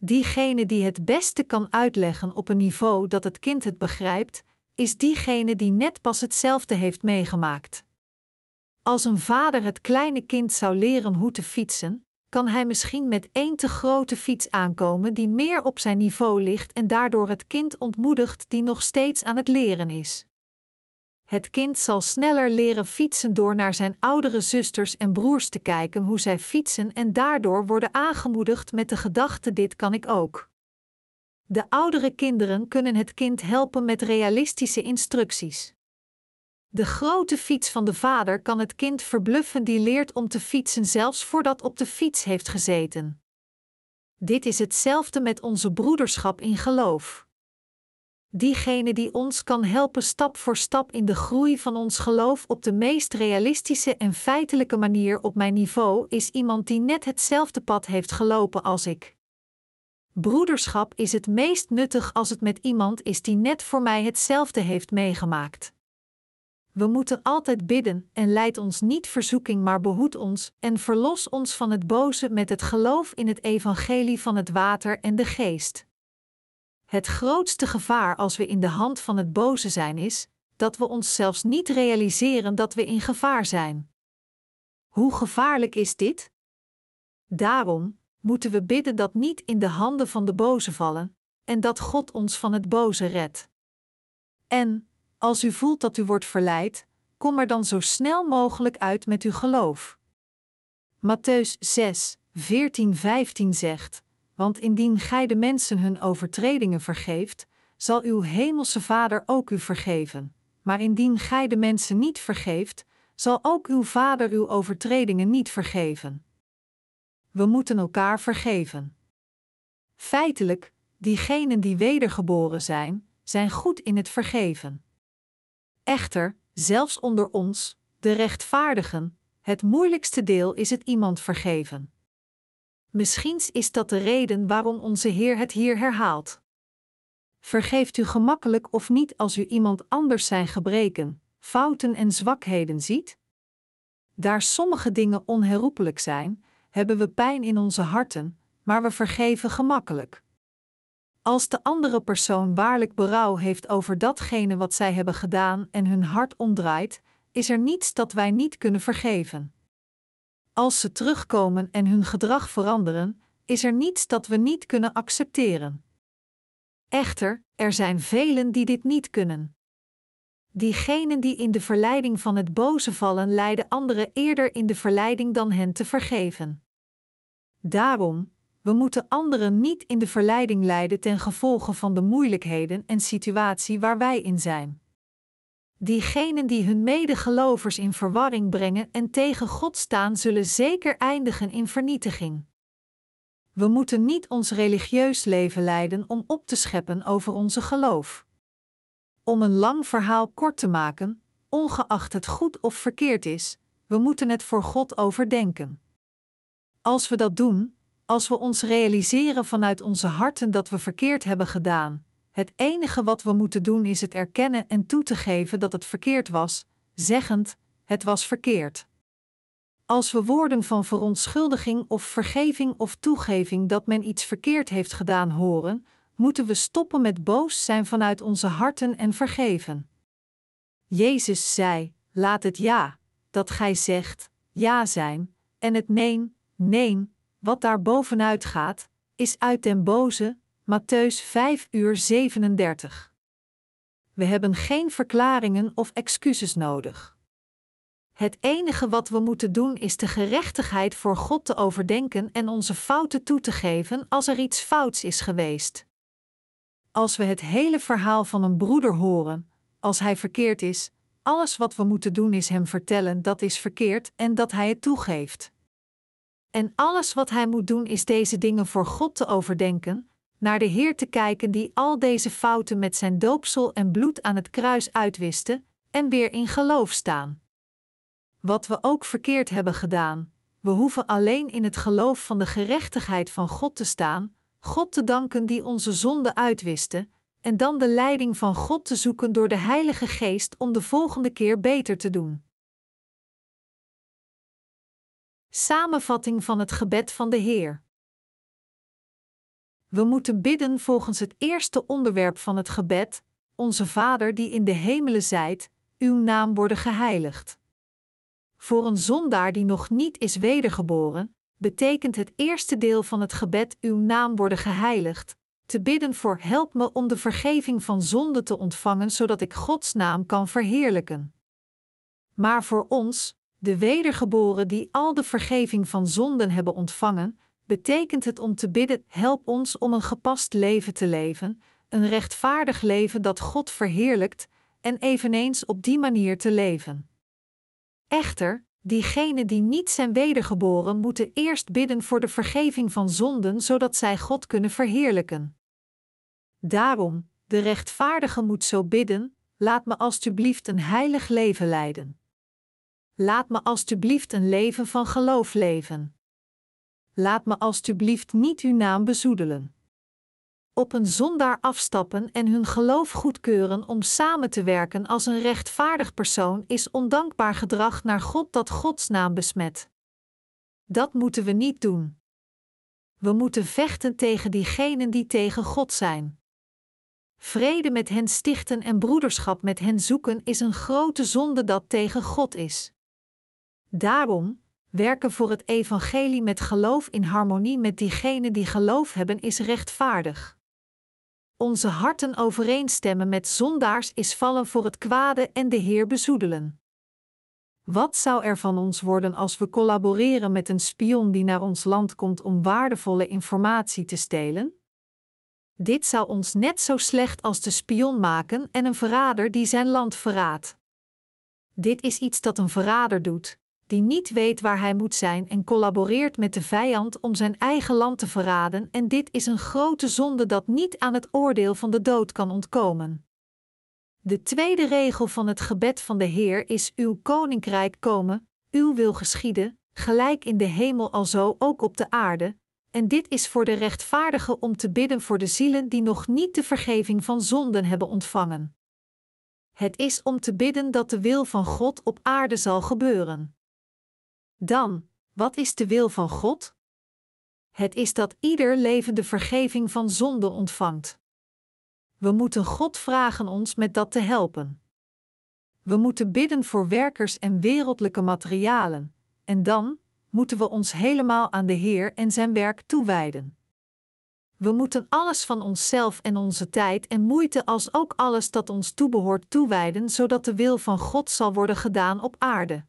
Diegene die het beste kan uitleggen op een niveau dat het kind het begrijpt, is diegene die net pas hetzelfde heeft meegemaakt. Als een vader het kleine kind zou leren hoe te fietsen, kan hij misschien met één te grote fiets aankomen die meer op zijn niveau ligt en daardoor het kind ontmoedigt die nog steeds aan het leren is. Het kind zal sneller leren fietsen door naar zijn oudere zusters en broers te kijken hoe zij fietsen en daardoor worden aangemoedigd met de gedachte: dit kan ik ook. De oudere kinderen kunnen het kind helpen met realistische instructies. De grote fiets van de vader kan het kind verbluffen die leert om te fietsen zelfs voordat op de fiets heeft gezeten. Dit is hetzelfde met onze broederschap in geloof. Diegene die ons kan helpen stap voor stap in de groei van ons geloof op de meest realistische en feitelijke manier op mijn niveau is iemand die net hetzelfde pad heeft gelopen als ik. Broederschap is het meest nuttig als het met iemand is die net voor mij hetzelfde heeft meegemaakt. We moeten altijd bidden en leid ons niet verzoeking, maar behoed ons en verlos ons van het boze met het geloof in het evangelie van het water en de geest. Het grootste gevaar als we in de hand van het boze zijn is dat we ons zelfs niet realiseren dat we in gevaar zijn. Hoe gevaarlijk is dit? Daarom moeten we bidden dat niet in de handen van de boze vallen en dat God ons van het boze redt. En, als u voelt dat u wordt verleid, kom er dan zo snel mogelijk uit met uw geloof. Matthäus 6, 14, 15 zegt: Want indien gij de mensen hun overtredingen vergeeft, zal uw hemelse Vader ook u vergeven. Maar indien gij de mensen niet vergeeft, zal ook uw Vader uw overtredingen niet vergeven. We moeten elkaar vergeven. Feitelijk, diegenen die wedergeboren zijn, zijn goed in het vergeven. Echter, zelfs onder ons, de rechtvaardigen, het moeilijkste deel is het iemand vergeven. Misschien is dat de reden waarom onze Heer het hier herhaalt. Vergeeft u gemakkelijk of niet als u iemand anders zijn gebreken, fouten en zwakheden ziet? Daar sommige dingen onherroepelijk zijn, hebben we pijn in onze harten, maar we vergeven gemakkelijk. Als de andere persoon waarlijk berouw heeft over datgene wat zij hebben gedaan en hun hart omdraait, is er niets dat wij niet kunnen vergeven. Als ze terugkomen en hun gedrag veranderen, is er niets dat we niet kunnen accepteren. Echter, er zijn velen die dit niet kunnen. Diegenen die in de verleiding van het boze vallen, leiden anderen eerder in de verleiding dan hen te vergeven. Daarom, we moeten anderen niet in de verleiding leiden ten gevolge van de moeilijkheden en situatie waar wij in zijn. Diegenen die hun medegelovers in verwarring brengen en tegen God staan, zullen zeker eindigen in vernietiging. We moeten niet ons religieus leven leiden om op te scheppen over onze geloof. Om een lang verhaal kort te maken, ongeacht het goed of verkeerd is, we moeten het voor God overdenken. Als we dat doen, als we ons realiseren vanuit onze harten dat we verkeerd hebben gedaan, het enige wat we moeten doen is het erkennen en toe te geven dat het verkeerd was, zeggend: het was verkeerd. Als we woorden van verontschuldiging of vergeving of toegeving dat men iets verkeerd heeft gedaan horen, moeten we stoppen met boos zijn vanuit onze harten en vergeven. Jezus zei: Laat het ja, dat gij zegt, ja zijn, en het neen, neen, wat daar bovenuit gaat, is uit den boze, Matthäus 5 uur 37. We hebben geen verklaringen of excuses nodig. Het enige wat we moeten doen is de gerechtigheid voor God te overdenken en onze fouten toe te geven als er iets fouts is geweest. Als we het hele verhaal van een broeder horen, als hij verkeerd is, alles wat we moeten doen is hem vertellen dat is verkeerd en dat hij het toegeeft. En alles wat hij moet doen is deze dingen voor God te overdenken, naar de Heer te kijken die al deze fouten met zijn doopsel en bloed aan het kruis uitwiste, en weer in geloof staan. Wat we ook verkeerd hebben gedaan, we hoeven alleen in het geloof van de gerechtigheid van God te staan, God te danken die onze zonde uitwiste, en dan de leiding van God te zoeken door de Heilige Geest om de volgende keer beter te doen. Samenvatting van het gebed van de Heer. We moeten bidden volgens het eerste onderwerp van het gebed: Onze Vader die in de hemelen zijt, uw naam worden geheiligd. Voor een zondaar die nog niet is wedergeboren, betekent het eerste deel van het gebed uw naam worden geheiligd, te bidden voor help me om de vergeving van zonde te ontvangen zodat ik Gods naam kan verheerlijken. Maar voor ons, de wedergeboren die al de vergeving van zonden hebben ontvangen, betekent het om te bidden: help ons om een gepast leven te leven, een rechtvaardig leven dat God verheerlijkt, en eveneens op die manier te leven. Echter, diegenen die niet zijn wedergeboren moeten eerst bidden voor de vergeving van zonden, zodat zij God kunnen verheerlijken. Daarom, de rechtvaardige moet zo bidden: laat me alstublieft een heilig leven leiden. Laat me alstublieft een leven van geloof leven. Laat me alstublieft niet uw naam bezoedelen. Op een zondaar afstappen en hun geloof goedkeuren om samen te werken als een rechtvaardig persoon is ondankbaar gedrag naar God dat Gods naam besmet. Dat moeten we niet doen. We moeten vechten tegen diegenen die tegen God zijn. Vrede met hen stichten en broederschap met hen zoeken is een grote zonde dat tegen God is. Daarom, werken voor het evangelie met geloof in harmonie met diegenen die geloof hebben is rechtvaardig. Onze harten overeenstemmen met zondaars is vallen voor het kwade en de Heer bezoedelen. Wat zou er van ons worden als we collaboreren met een spion die naar ons land komt om waardevolle informatie te stelen? Dit zou ons net zo slecht als de spion maken en een verrader die zijn land verraadt. Dit is iets dat een verrader doet, die niet weet waar hij moet zijn en collaboreert met de vijand om zijn eigen land te verraden, en dit is een grote zonde dat niet aan het oordeel van de dood kan ontkomen. De tweede regel van het gebed van de Heer is: Uw koninkrijk komen, uw wil geschieden, gelijk in de hemel alzo ook op de aarde. En dit is voor de rechtvaardigen om te bidden voor de zielen die nog niet de vergeving van zonden hebben ontvangen. Het is om te bidden dat de wil van God op aarde zal gebeuren. Dan, wat is de wil van God? Het is dat ieder levende vergeving van zonde ontvangt. We moeten God vragen ons met dat te helpen. We moeten bidden voor werkers en wereldlijke materialen, en dan moeten we ons helemaal aan de Heer en zijn werk toewijden. We moeten alles van onszelf en onze tijd en moeite als ook alles dat ons toebehoort toewijden, zodat de wil van God zal worden gedaan op aarde.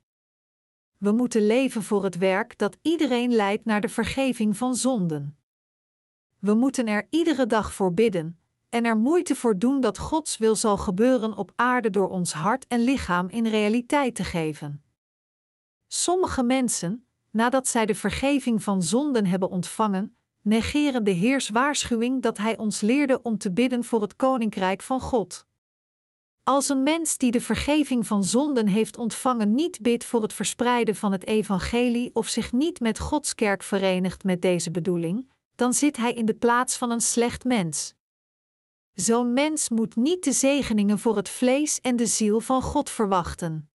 We moeten leven voor het werk dat iedereen leidt naar de vergeving van zonden. We moeten er iedere dag voor bidden en er moeite voor doen dat Gods wil zal gebeuren op aarde door ons hart en lichaam in realiteit te geven. Sommige mensen, nadat zij de vergeving van zonden hebben ontvangen, negeren de Heers waarschuwing dat Hij ons leerde om te bidden voor het Koninkrijk van God. Als een mens die de vergeving van zonden heeft ontvangen niet bidt voor het verspreiden van het evangelie of zich niet met Gods kerk verenigt met deze bedoeling, dan zit hij in de plaats van een slecht mens. Zo'n mens moet niet de zegeningen voor het vlees en de ziel van God verwachten.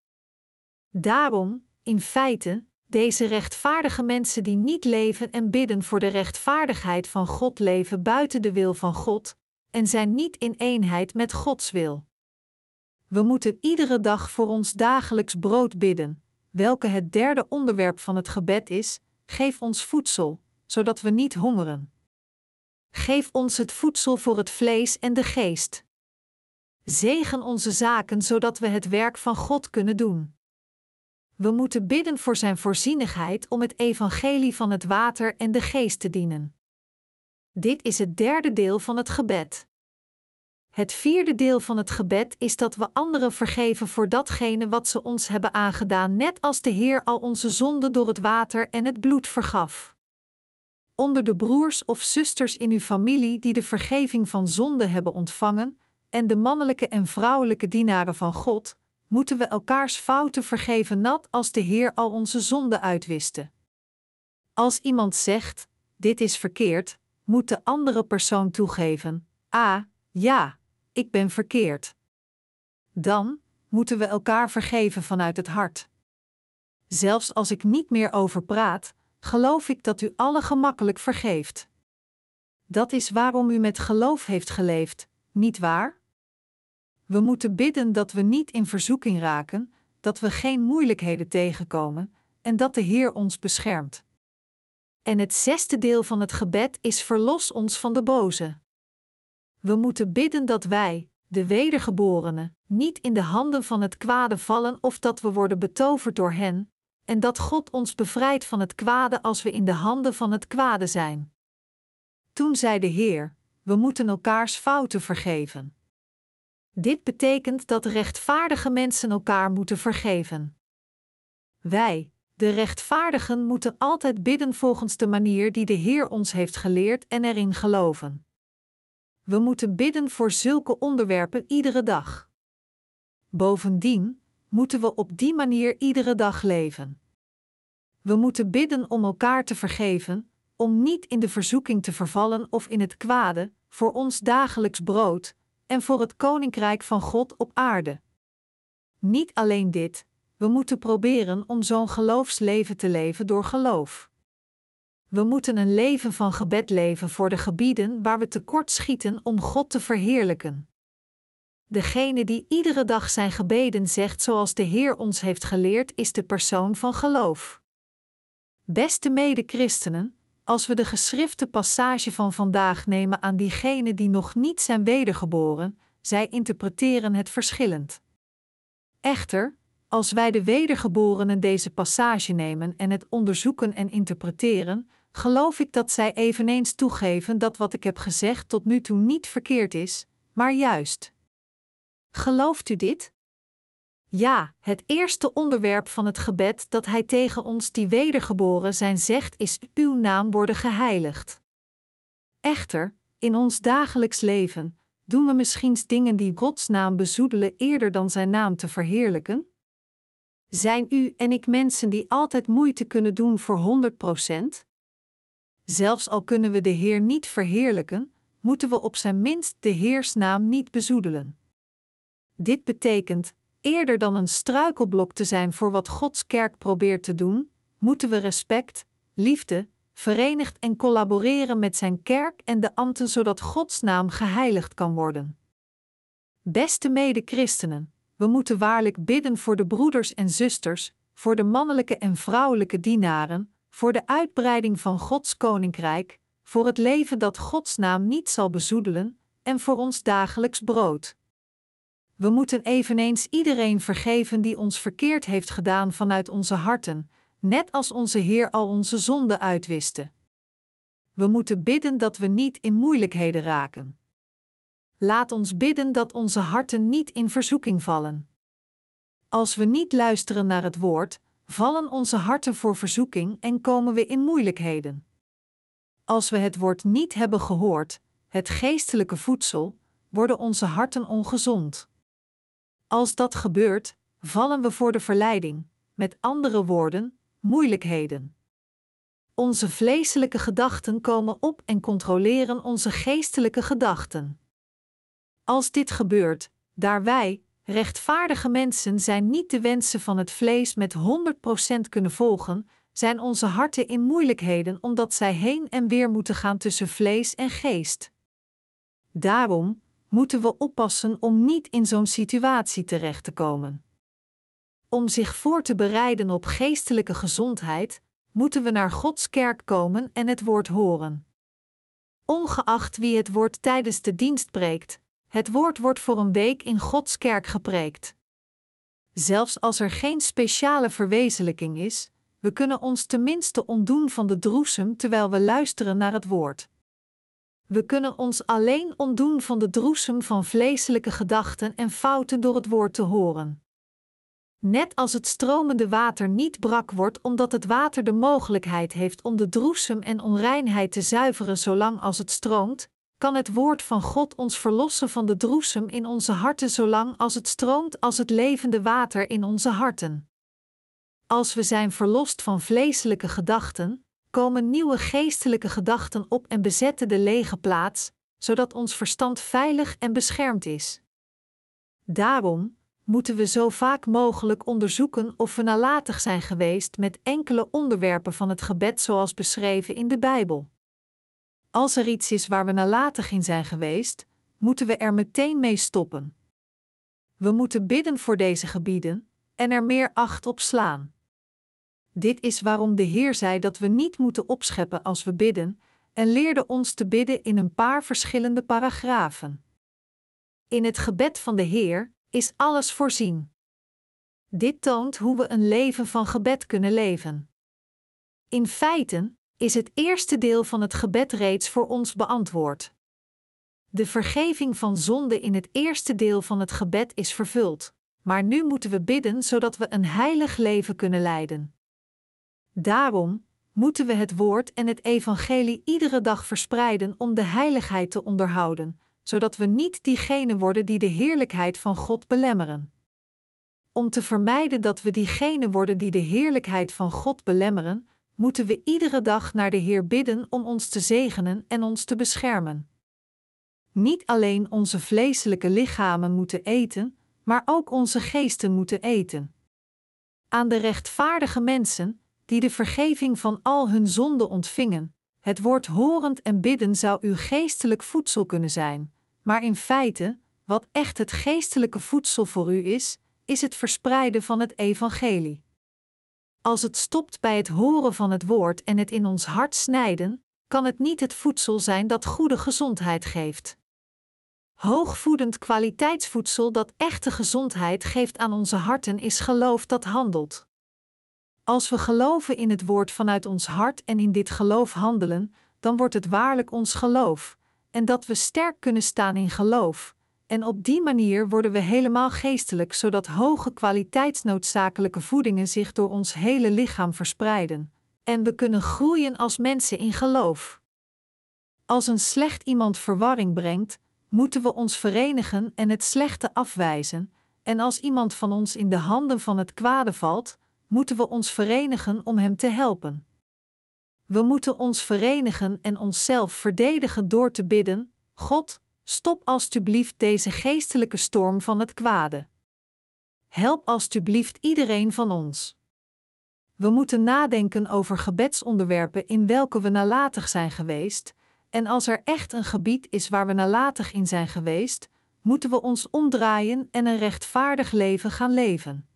Daarom, in feite, deze rechtvaardige mensen die niet leven en bidden voor de rechtvaardigheid van God leven buiten de wil van God en zijn niet in eenheid met Gods wil. We moeten iedere dag voor ons dagelijks brood bidden, welke het derde onderwerp van het gebed is: geef ons voedsel, zodat we niet hongeren. Geef ons het voedsel voor het vlees en de geest. Zegen onze zaken zodat we het werk van God kunnen doen. We moeten bidden voor Zijn voorzienigheid om het evangelie van het water en de geest te dienen. Dit is het derde deel van het gebed. Het vierde deel van het gebed is dat we anderen vergeven voor datgene wat ze ons hebben aangedaan, net als de Heer al onze zonden door het water en het bloed vergaf. Onder de broers of zusters in uw familie die de vergeving van zonde hebben ontvangen, en de mannelijke en vrouwelijke dienaren van God, moeten we elkaars fouten vergeven, net als de Heer al onze zonden uitwiste. Als iemand zegt: Dit is verkeerd, moet de andere persoon toegeven: Ah, ja, ik ben verkeerd. Dan moeten we elkaar vergeven vanuit het hart. Zelfs als ik niet meer over praat, geloof ik dat u alle gemakkelijk vergeeft. Dat is waarom u met geloof heeft geleefd, niet waar? We moeten bidden dat we niet in verzoeking raken, dat we geen moeilijkheden tegenkomen en dat de Heer ons beschermt. En het zesde deel van het gebed is: verlos ons van de boze. We moeten bidden dat wij, de wedergeborenen, niet in de handen van het kwade vallen of dat we worden betoverd door hen, en dat God ons bevrijdt van het kwade als we in de handen van het kwade zijn. Toen zei de Heer: We moeten elkaars fouten vergeven. Dit betekent dat rechtvaardige mensen elkaar moeten vergeven. Wij, de rechtvaardigen, moeten altijd bidden volgens de manier die de Heer ons heeft geleerd en erin geloven. We moeten bidden voor zulke onderwerpen iedere dag. Bovendien moeten we op die manier iedere dag leven. We moeten bidden om elkaar te vergeven, om niet in de verzoeking te vervallen of in het kwade, voor ons dagelijks brood, en voor het koninkrijk van God op aarde. Niet alleen dit, we moeten proberen om zo'n geloofsleven te leven door geloof. We moeten een leven van gebed leven voor de gebieden waar we tekort schieten om God te verheerlijken. Degene die iedere dag zijn gebeden zegt zoals de Heer ons heeft geleerd, is de persoon van geloof. Beste mede-christenen, als we de geschrifte passage van vandaag nemen aan diegenen die nog niet zijn wedergeboren, zij interpreteren het verschillend. Echter, als wij de wedergeborenen deze passage nemen en het onderzoeken en interpreteren, geloof ik dat zij eveneens toegeven dat wat ik heb gezegd tot nu toe niet verkeerd is, maar juist. Gelooft u dit? Ja, het eerste onderwerp van het gebed dat hij tegen ons die wedergeboren zijn zegt is: Uw naam worden geheiligd. Echter, in ons dagelijks leven doen we misschien dingen die Gods naam bezoedelen eerder dan zijn naam te verheerlijken? Zijn u en ik mensen die altijd moeite kunnen doen voor 100%? Zelfs al kunnen we de Heer niet verheerlijken, moeten we op zijn minst de Heers naam niet bezoedelen. Dit betekent Eerder dan een struikelblok te zijn voor wat Gods kerk probeert te doen, moeten we respect, liefde, verenigd en collaboreren met zijn kerk en de ambten zodat Gods naam geheiligd kan worden. Beste mede-christenen, we moeten waarlijk bidden voor de broeders en zusters, voor de mannelijke en vrouwelijke dienaren, voor de uitbreiding van Gods koninkrijk, voor het leven dat Gods naam niet zal bezoedelen, en voor ons dagelijks brood. We moeten eveneens iedereen vergeven die ons verkeerd heeft gedaan vanuit onze harten, net als onze Heer al onze zonden uitwiste. We moeten bidden dat we niet in moeilijkheden raken. Laat ons bidden dat onze harten niet in verzoeking vallen. Als we niet luisteren naar het woord, vallen onze harten voor verzoeking en komen we in moeilijkheden. Als we het woord niet hebben gehoord, het geestelijke voedsel, worden onze harten ongezond. Als dat gebeurt, vallen we voor de verleiding, met andere woorden, moeilijkheden. Onze vleeselijke gedachten komen op en controleren onze geestelijke gedachten. Als dit gebeurt, daar wij, rechtvaardige mensen, zijn niet de wensen van het vlees met 100% kunnen volgen, zijn onze harten in moeilijkheden omdat zij heen en weer moeten gaan tussen vlees en geest. Daarom, moeten we oppassen om niet in zo'n situatie terecht te komen. Om zich voor te bereiden op geestelijke gezondheid, moeten we naar Gods kerk komen en het woord horen. Ongeacht wie het woord tijdens de dienst preekt, het woord wordt voor een week in Gods kerk gepreekt. Zelfs als er geen speciale verwezenlijking is, we kunnen ons tenminste ontdoen van de droesem terwijl we luisteren naar het woord. We kunnen ons alleen ontdoen van de droesem van vleeselijke gedachten en fouten door het woord te horen. Net als het stromende water niet brak wordt omdat het water de mogelijkheid heeft om de droesem en onreinheid te zuiveren zolang als het stroomt, kan het woord van God ons verlossen van de droesem in onze harten zolang als het stroomt als het levende water in onze harten. Als we zijn verlost van vleeselijke gedachten, komen nieuwe geestelijke gedachten op en bezetten de lege plaats, zodat ons verstand veilig en beschermd is. Daarom moeten we zo vaak mogelijk onderzoeken of we nalatig zijn geweest met enkele onderwerpen van het gebed zoals beschreven in de Bijbel. Als er iets is waar we nalatig in zijn geweest, moeten we er meteen mee stoppen. We moeten bidden voor deze gebieden en er meer acht op slaan. Dit is waarom de Heer zei dat we niet moeten opscheppen als we bidden, en leerde ons te bidden in een paar verschillende paragrafen. In het gebed van de Heer is alles voorzien. Dit toont hoe we een leven van gebed kunnen leven. In feite is het eerste deel van het gebed reeds voor ons beantwoord. De vergeving van zonde in het eerste deel van het gebed is vervuld, maar nu moeten we bidden zodat we een heilig leven kunnen leiden. Daarom moeten we het woord en het evangelie iedere dag verspreiden om de heiligheid te onderhouden, zodat we niet diegenen worden die de heerlijkheid van God belemmeren. Om te vermijden dat we diegenen worden die de heerlijkheid van God belemmeren, moeten we iedere dag naar de Heer bidden om ons te zegenen en ons te beschermen. Niet alleen onze vleeselijke lichamen moeten eten, maar ook onze geesten moeten eten. Aan de rechtvaardige mensen, die de vergeving van al hun zonden ontvingen, het woord horend en bidden zou uw geestelijk voedsel kunnen zijn, maar in feite, wat echt het geestelijke voedsel voor u is, is het verspreiden van het evangelie. Als het stopt bij het horen van het woord en het in ons hart snijden, kan het niet het voedsel zijn dat goede gezondheid geeft. Hoogvoedend kwaliteitsvoedsel dat echte gezondheid geeft aan onze harten is geloof dat handelt. Als we geloven in het woord vanuit ons hart en in dit geloof handelen, dan wordt het waarlijk ons geloof, en dat we sterk kunnen staan in geloof, en op die manier worden we helemaal geestelijk, zodat hoge kwaliteitsnoodzakelijke voedingen zich door ons hele lichaam verspreiden, en we kunnen groeien als mensen in geloof. Als een slecht iemand verwarring brengt, moeten we ons verenigen en het slechte afwijzen, en als iemand van ons in de handen van het kwade valt, moeten we ons verenigen om hem te helpen. We moeten ons verenigen en onszelf verdedigen door te bidden: God, stop alstublieft deze geestelijke storm van het kwade. Help alstublieft iedereen van ons. We moeten nadenken over gebedsonderwerpen in welke we nalatig zijn geweest, en als er echt een gebied is waar we nalatig in zijn geweest, moeten we ons omdraaien en een rechtvaardig leven gaan leven.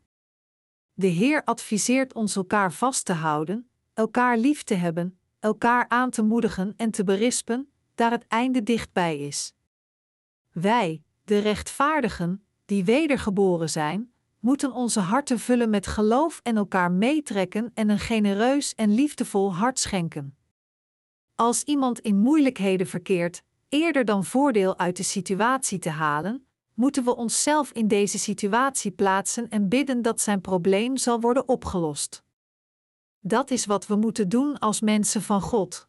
De Heer adviseert ons elkaar vast te houden, elkaar lief te hebben, elkaar aan te moedigen en te berispen, daar het einde dichtbij is. Wij, de rechtvaardigen, die wedergeboren zijn, moeten onze harten vullen met geloof en elkaar meetrekken en een genereus en liefdevol hart schenken. Als iemand in moeilijkheden verkeert, eerder dan voordeel uit de situatie te halen, moeten we onszelf in deze situatie plaatsen en bidden dat zijn probleem zal worden opgelost. Dat is wat we moeten doen als mensen van God.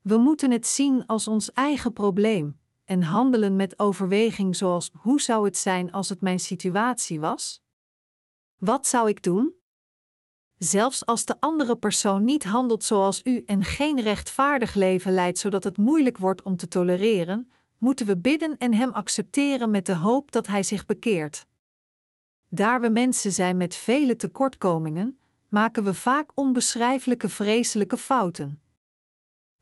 We moeten het zien als ons eigen probleem en handelen met overweging zoals hoe zou het zijn als het mijn situatie was? Wat zou ik doen? Zelfs als de andere persoon niet handelt zoals u en geen rechtvaardig leven leidt zodat het moeilijk wordt om te tolereren, moeten we bidden en hem accepteren met de hoop dat hij zich bekeert. Daar we mensen zijn met vele tekortkomingen, maken we vaak onbeschrijfelijke vreselijke fouten.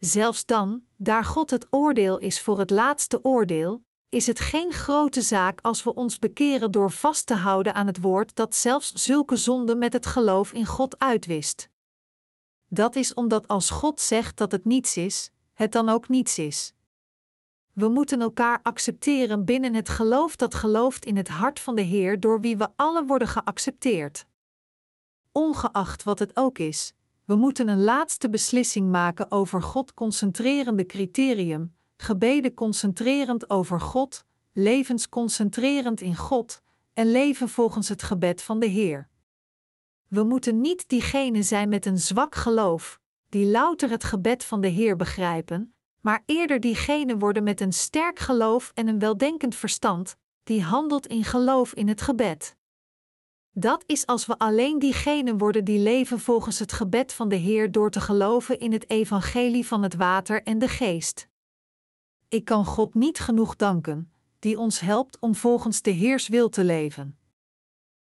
Zelfs dan, daar God het oordeel is voor het laatste oordeel, is het geen grote zaak als we ons bekeren door vast te houden aan het woord dat zelfs zulke zonden met het geloof in God uitwist. Dat is omdat als God zegt dat het niets is, het dan ook niets is. We moeten elkaar accepteren binnen het geloof dat gelooft in het hart van de Heer door wie we allen worden geaccepteerd. Ongeacht wat het ook is, we moeten een laatste beslissing maken over God concentrerende criterium, gebeden concentrerend over God, levens concentrerend in God en leven volgens het gebed van de Heer. We moeten niet diegene zijn met een zwak geloof, die louter het gebed van de Heer begrijpen, maar eerder diegene worden met een sterk geloof en een weldenkend verstand, die handelt in geloof in het gebed. Dat is als we alleen diegenen worden die leven volgens het gebed van de Heer door te geloven in het evangelie van het water en de geest. Ik kan God niet genoeg danken, die ons helpt om volgens de Heers wil te leven.